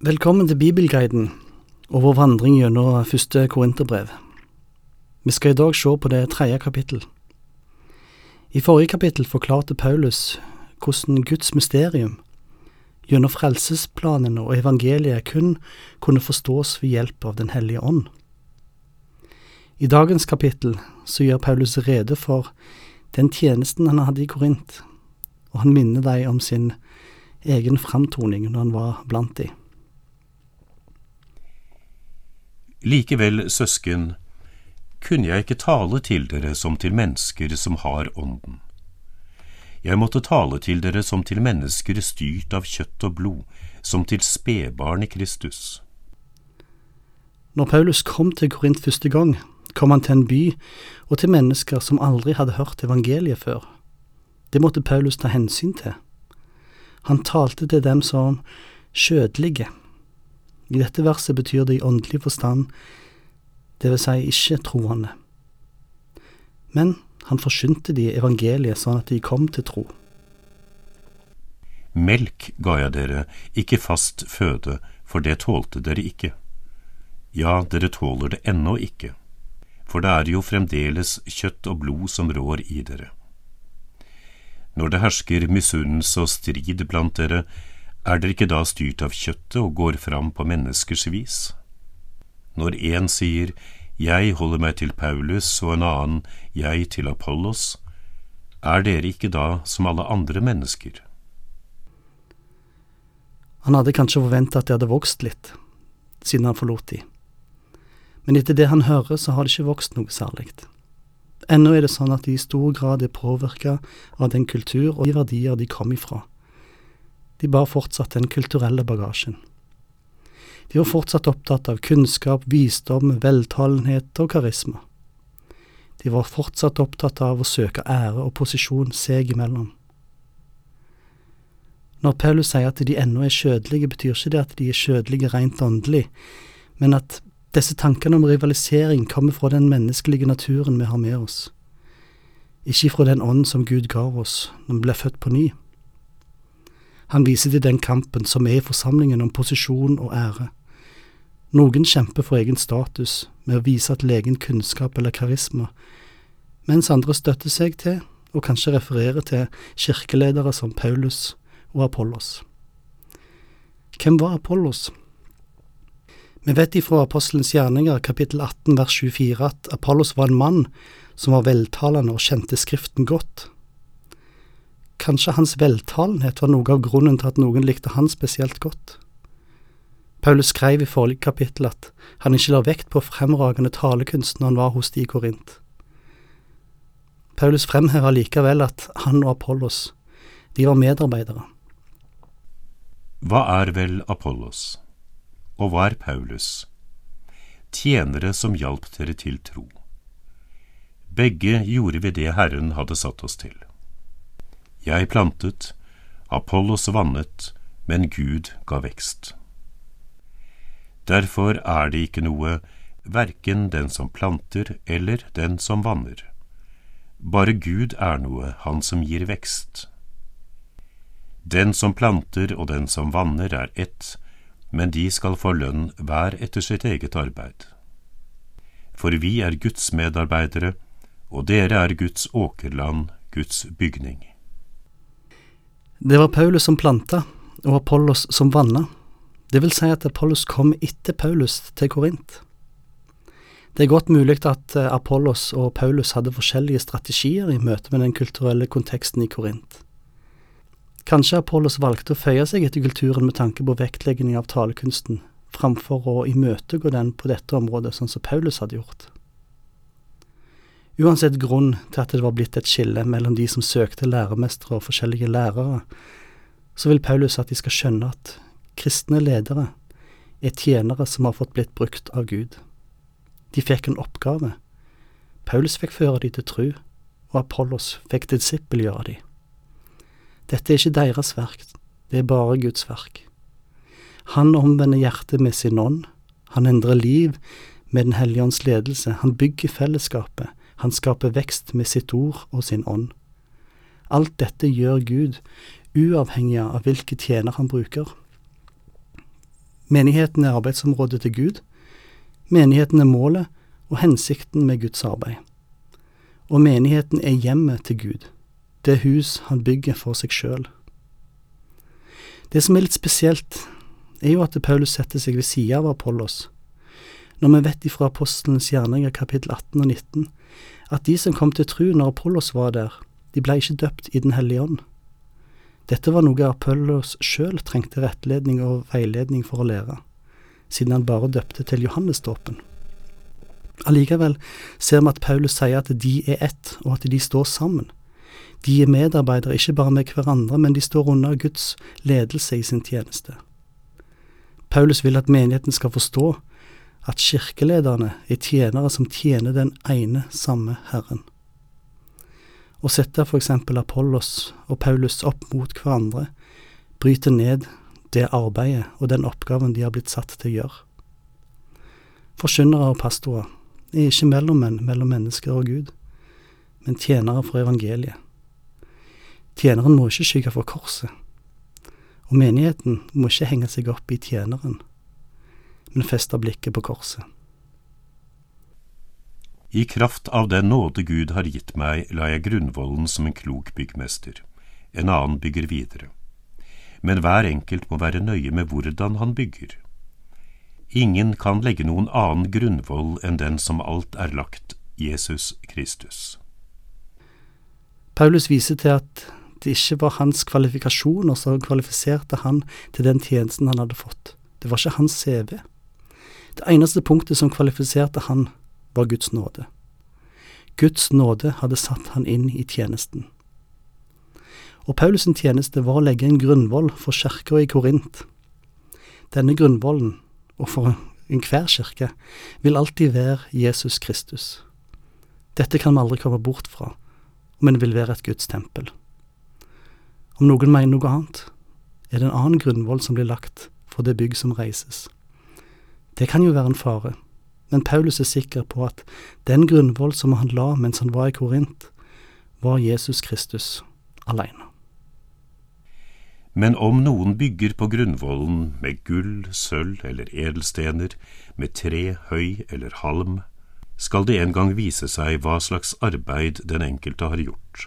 Velkommen til Bibelguiden og vår vandring gjennom første korinterbrev. Vi skal i dag se på det tredje kapittel. I forrige kapittel forklarte Paulus hvordan Guds mysterium gjennom frelsesplanene og evangeliet kun kunne forstås ved hjelp av Den hellige ånd. I dagens kapittel så gjør Paulus rede for den tjenesten han hadde i Korint, og han minner dem om sin egen framtoning når han var blant dem. Likevel, søsken, kunne jeg ikke tale til dere som til mennesker som har ånden. Jeg måtte tale til dere som til mennesker styrt av kjøtt og blod, som til spedbarn i Kristus. Når Paulus kom til Korint første gang, kom han til en by og til mennesker som aldri hadde hørt evangeliet før. Det måtte Paulus ta hensyn til. Han talte til dem som skjødelige, i dette verset betyr det i åndelig forstand, det vil si ikke-troende. Men han forsynte de evangeliet sånn at de kom til tro. Melk ga jeg dere, ikke fast føde, for det tålte dere ikke. Ja, dere tåler det ennå ikke, for det er jo fremdeles kjøtt og blod som rår i dere. Når det hersker misunnelse og strid blant dere, er dere ikke da styrt av kjøttet og går fram på menneskers vis? Når én sier Jeg holder meg til Paulus og en annen Jeg til Apollos, er dere ikke da som alle andre mennesker? Han hadde kanskje forventa at det hadde vokst litt, siden han forlot de. Men etter det han hører, så har det ikke vokst noe særlig. Ennå er det sånn at de i stor grad er påvirka av den kultur og de verdier de kom ifra de bar fortsatt den kulturelle bagasjen. De var fortsatt opptatt av kunnskap, visdom, veltalenhet og karisma. De var fortsatt opptatt av å søke ære og posisjon seg imellom. Når Paulus sier at de ennå er skjødelige, betyr ikke det at de er skjødelige rent åndelig, men at disse tankene om rivalisering kommer fra den menneskelige naturen vi har med oss, ikke fra den ånd som Gud ga oss når vi ble født på ny. Han viser til den kampen som er i forsamlingen om posisjon og ære. Noen kjemper for egen status med å vise at legen kunnskap eller karisma, mens andre støtter seg til, og kanskje refererer til, kirkeledere som Paulus og Apollos. Hvem var Apollos? Vi vet ifra Apostelens gjerninger, kapittel 18 vers 24, at Apollos var en mann som var veltalende og kjente Skriften godt. Kanskje hans veltalenhet var noe av grunnen til at noen likte han spesielt godt. Paulus skrev i forrige kapittel at han ikke la vekt på fremragende talekunst når han var hos de i Korint. Paulus fremhever likevel at han og Apollos, de var medarbeidere. Hva er vel Apollos, og hva er Paulus? Tjenere som hjalp dere til tro. Begge gjorde vi det Herren hadde satt oss til. Jeg plantet, Apollos vannet, men Gud ga vekst. Derfor er det ikke noe, verken den som planter eller den som vanner. Bare Gud er noe, Han som gir vekst. Den som planter og den som vanner er ett, men de skal få lønn hver etter sitt eget arbeid. For vi er Guds medarbeidere, og dere er Guds åkerland, Guds bygning. Det var Paulus som planta, og Apollos som vanna. Det vil si at Apollos kom etter Paulus til Korint. Det er godt mulig at eh, Apollos og Paulus hadde forskjellige strategier i møte med den kulturelle konteksten i Korint. Kanskje Apollos valgte å føye seg etter kulturen med tanke på vektlegging av talekunsten, framfor å imøtegå den på dette området, sånn som Paulus hadde gjort. Uansett grunn til at det var blitt et skille mellom de som søkte læremestere og forskjellige lærere, så vil Paulus at de skal skjønne at kristne ledere er tjenere som har fått blitt brukt av Gud. De fikk en oppgave. Paulus fikk føre de til tru, og Apollos fikk disippelgjøre de. Dette er ikke deres verk, det er bare Guds verk. Han omvender hjertet med sin ånd, han endrer liv med Den hellige ånds ledelse, han bygger fellesskapet, han skaper vekst med sitt ord og sin ånd. Alt dette gjør Gud, uavhengig av hvilke tjener han bruker. Menigheten er arbeidsområdet til Gud. Menigheten er målet og hensikten med Guds arbeid. Og menigheten er hjemmet til Gud, det hus han bygger for seg sjøl. Det som er litt spesielt, er jo at Paulus setter seg ved sida av Apollos, når vi vet ifra apostelens gjerninger kapittel 18 og 19 at de som kom til tru når Apollos var der, de blei ikke døpt i Den hellige ånd. Dette var noe Apollos sjøl trengte rettledning og veiledning for å lære, siden han bare døpte til Johannesdåpen. Allikevel ser vi at Paulus sier at de er ett, og at de står sammen. De er medarbeidere ikke bare med hverandre, men de står under Guds ledelse i sin tjeneste. Paulus vil at menigheten skal forstå at kirkelederne er tjenere som tjener den ene samme Herren. Å sette for eksempel Apollos og Paulus opp mot hverandre bryter ned det arbeidet og den oppgaven de har blitt satt til å gjøre. Forkynnere og pastorer er ikke mellommenn mellom mennesker og Gud, men tjenere for evangeliet. Tjeneren må ikke skygge for korset, og menigheten må ikke henge seg opp i tjeneren, men festa blikket på korset. I kraft av den nåde Gud har gitt meg, la jeg grunnvollen som en klok byggmester. En annen bygger videre. Men hver enkelt må være nøye med hvordan han bygger. Ingen kan legge noen annen grunnvoll enn den som alt er lagt, Jesus Kristus. Paulus viser til at det ikke var hans kvalifikasjoner som kvalifiserte han til den tjenesten han hadde fått. Det var ikke hans CV. Det eneste punktet som kvalifiserte han, var Guds nåde. Guds nåde hadde satt han inn i tjenesten. Og Paulus' tjeneste var å legge en grunnvoll for kirka i Korint. Denne grunnvollen og for enhver kirke, vil alltid være Jesus Kristus. Dette kan vi aldri komme bort fra, men vil være et Guds tempel. Om noen mener noe annet, er det en annen grunnvoll som blir lagt for det bygg som reises. Det kan jo være en fare, men Paulus er sikker på at den grunnvoll som han la mens han var i Korint, var Jesus Kristus alene. Men om noen bygger på grunnvollen med gull, sølv eller edelstener, med tre, høy eller halm, skal det en gang vise seg hva slags arbeid den enkelte har gjort.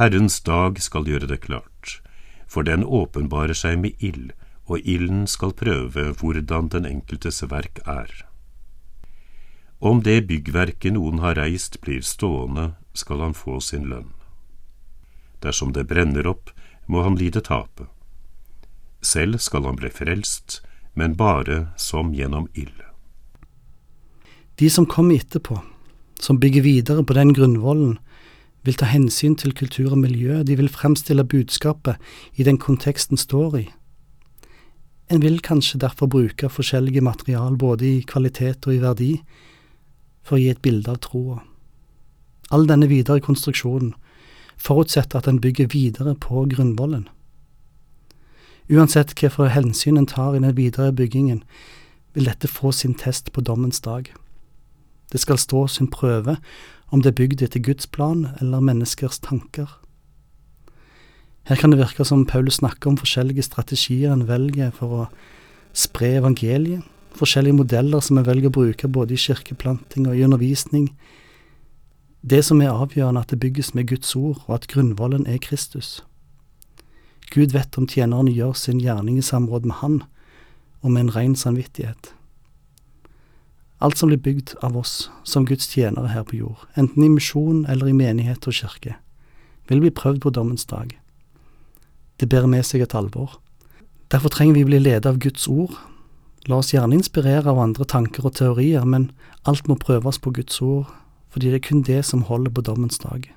Herrens dag skal gjøre det klart, for den åpenbarer seg med ild, og ilden skal prøve hvordan den enkeltes verk er. Om det byggverket noen har reist blir stående, skal han få sin lønn. Dersom det brenner opp, må han lide tapet. Selv skal han bli frelst, men bare som gjennom ild. De som kommer etterpå, som bygger videre på den grunnvollen, vil ta hensyn til kultur og miljø, de vil fremstille budskapet i den konteksten står i. En vil kanskje derfor bruke forskjellige material både i kvalitet og i verdi, for å gi et bilde av troa. All denne videre konstruksjonen forutsetter at en bygger videre på grunnvollen. Uansett hvilke hensyn en tar i den videre byggingen, vil dette få sin test på dommens dag. Det skal stå sin prøve om det er bygd etter Guds plan eller menneskers tanker. Her kan det virke som Paulus snakker om forskjellige strategier en velger for å spre evangeliet, forskjellige modeller som en velger å bruke både i kirkeplanting og i undervisning, det som er avgjørende, at det bygges med Guds ord, og at grunnvollen er Kristus. Gud vet om tjeneren gjør sin gjerning i samråd med Han, og med en ren samvittighet. Alt som blir bygd av oss som Guds tjenere her på jord, enten i misjon eller i menighet og kirke, vil bli prøvd på dommens dag. Det bærer med seg et alvor. Derfor trenger vi bli ledet av Guds ord. La oss gjerne inspirere av andre tanker og teorier, men alt må prøves på Guds ord, fordi det er kun det som holder på dommens dag.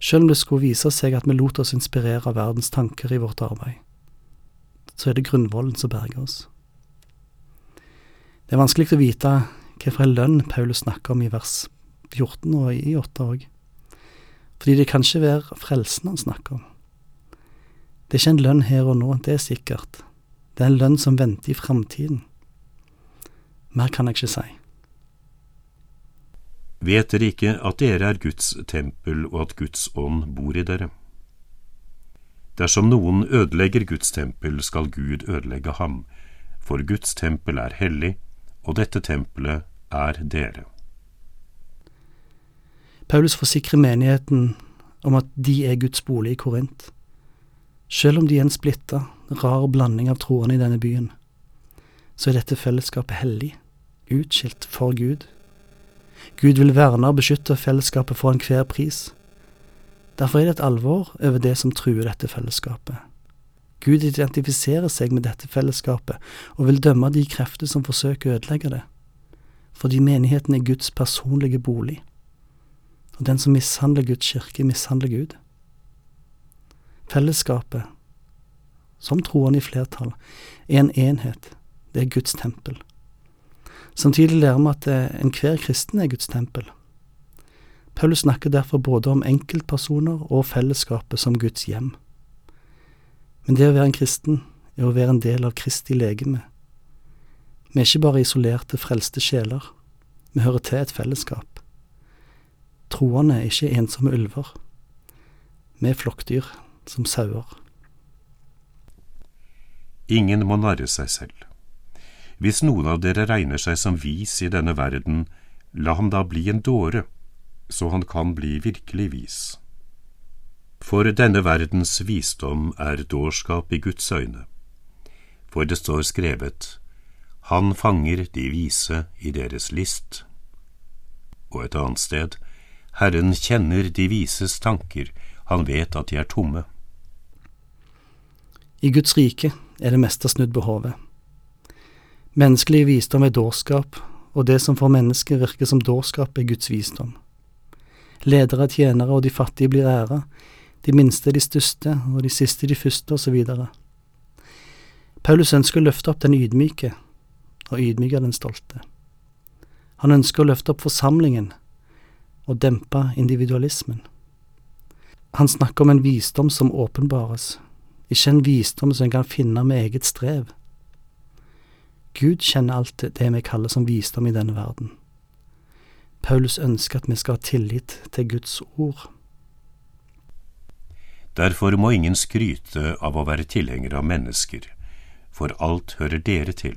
Selv om det skulle vise seg at vi lot oss inspirere av verdens tanker i vårt arbeid, så er det grunnvollen som berger oss. Det er vanskelig å vite hvilken lønn Paulus snakker om i vers 14 og i 8 òg, fordi det kan ikke være frelsen han snakker om. Det er ikke en lønn her og nå, det er sikkert, det er en lønn som venter i framtiden. Mer kan jeg ikke si. Vet dere ikke at dere er Guds tempel og at Guds ånd bor i dere? Dersom noen ødelegger Guds tempel, skal Gud ødelegge ham, for Guds tempel er hellig, og dette tempelet er dere. Paulus forsikrer menigheten om at de er Guds bolig i Korint. Selv om de er en splitta, rar blanding av troende i denne byen, så er dette fellesskapet hellig, utskilt for Gud. Gud vil verne og beskytte fellesskapet for enhver pris. Derfor er det et alvor over det som truer dette fellesskapet. Gud identifiserer seg med dette fellesskapet og vil dømme de krefter som forsøker å ødelegge det, fordi menigheten er Guds personlige bolig, og den som mishandler Guds kirke, mishandler Gud. Fellesskapet, som troende i flertall, er en enhet, det er Guds tempel. Samtidig lærer vi at enhver kristen er Guds tempel. Paulus snakker derfor både om enkeltpersoner og fellesskapet som Guds hjem. Men det å være en kristen er å være en del av Kristi legeme. Vi er ikke bare isolerte, frelste sjeler, vi hører til et fellesskap. Troende er ikke ensomme ulver. Vi er flokkdyr, som sauer. Ingen må narre seg selv. Hvis noen av dere regner seg som vis i denne verden, la ham da bli en dåre, så han kan bli virkelig vis. For denne verdens visdom er dårskap i Guds øyne. For det står skrevet, Han fanger de vise i deres list. Og et annet sted, Herren kjenner de vises tanker, han vet at de er tomme. I Guds rike er det meste snudd på hodet. Menneskelig visdom er dårskap, og det som for mennesket virker som dårskap, er Guds visdom. Ledere, tjenere og de fattige blir æra, de minste de største, og de siste de første, osv. Paulus ønsker å løfte opp den ydmyke, og ydmyke den stolte. Han ønsker å løfte opp forsamlingen og dempe individualismen. Han snakker om en visdom som åpenbares, ikke en visdom som en kan finne med eget strev. Gud kjenner alt det vi kaller som visdom i denne verden. Paulus ønsker at vi skal ha tillit til Guds ord. Derfor må ingen skryte av å være tilhenger av mennesker, for alt hører dere til,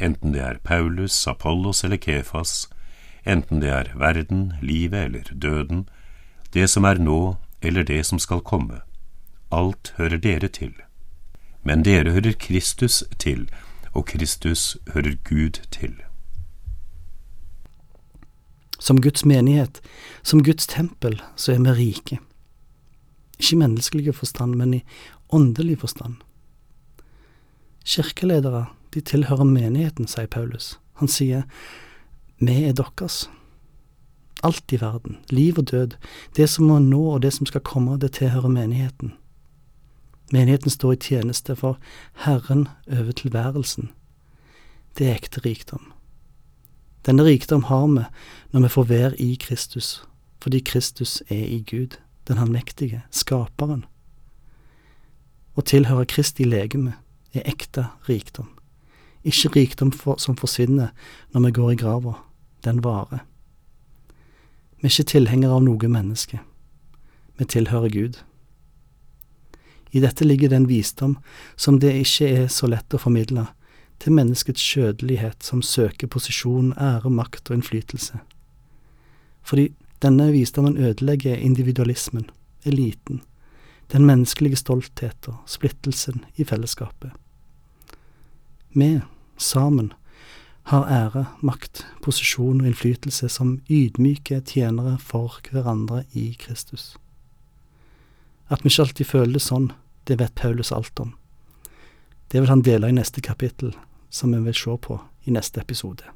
enten det er Paulus, Apollos eller Kefas, enten det er verden, livet eller døden, det som er nå eller det som skal komme. Alt hører dere til. Men dere hører Kristus til, og Kristus hører Gud til. Som Guds menighet, som Guds tempel, så er vi rike. Ikke i menneskelig forstand, men i åndelig forstand. Kirkeledere, de tilhører menigheten, sier Paulus. Han sier, vi er deres. Alt i verden, liv og død, det som må nå og det som skal komme, det tilhører menigheten. Menigheten står i tjeneste for Herren over tilværelsen. Det er ekte rikdom. Denne rikdom har vi når vi får være i Kristus, fordi Kristus er i Gud, den allmektige, skaperen. Å tilhøre Kristi legeme er ekte rikdom, ikke rikdom for, som forsvinner når vi går i grava, den varer. Vi er ikke tilhengere av noe menneske, vi tilhører Gud. I dette ligger den visdom som det ikke er så lett å formidle til menneskets skjødelighet som søker posisjon, ære, makt og innflytelse. Fordi denne visdommen ødelegger individualismen, eliten, den menneskelige stolthet og splittelsen i fellesskapet. Vi, sammen, har ære, makt, posisjon og innflytelse som ydmyke tjenere for hverandre i Kristus. At vi ikke alltid føler det sånn, det vet Paulus alt om. Det vil han dele i neste kapittel, som vi vil se på i neste episode.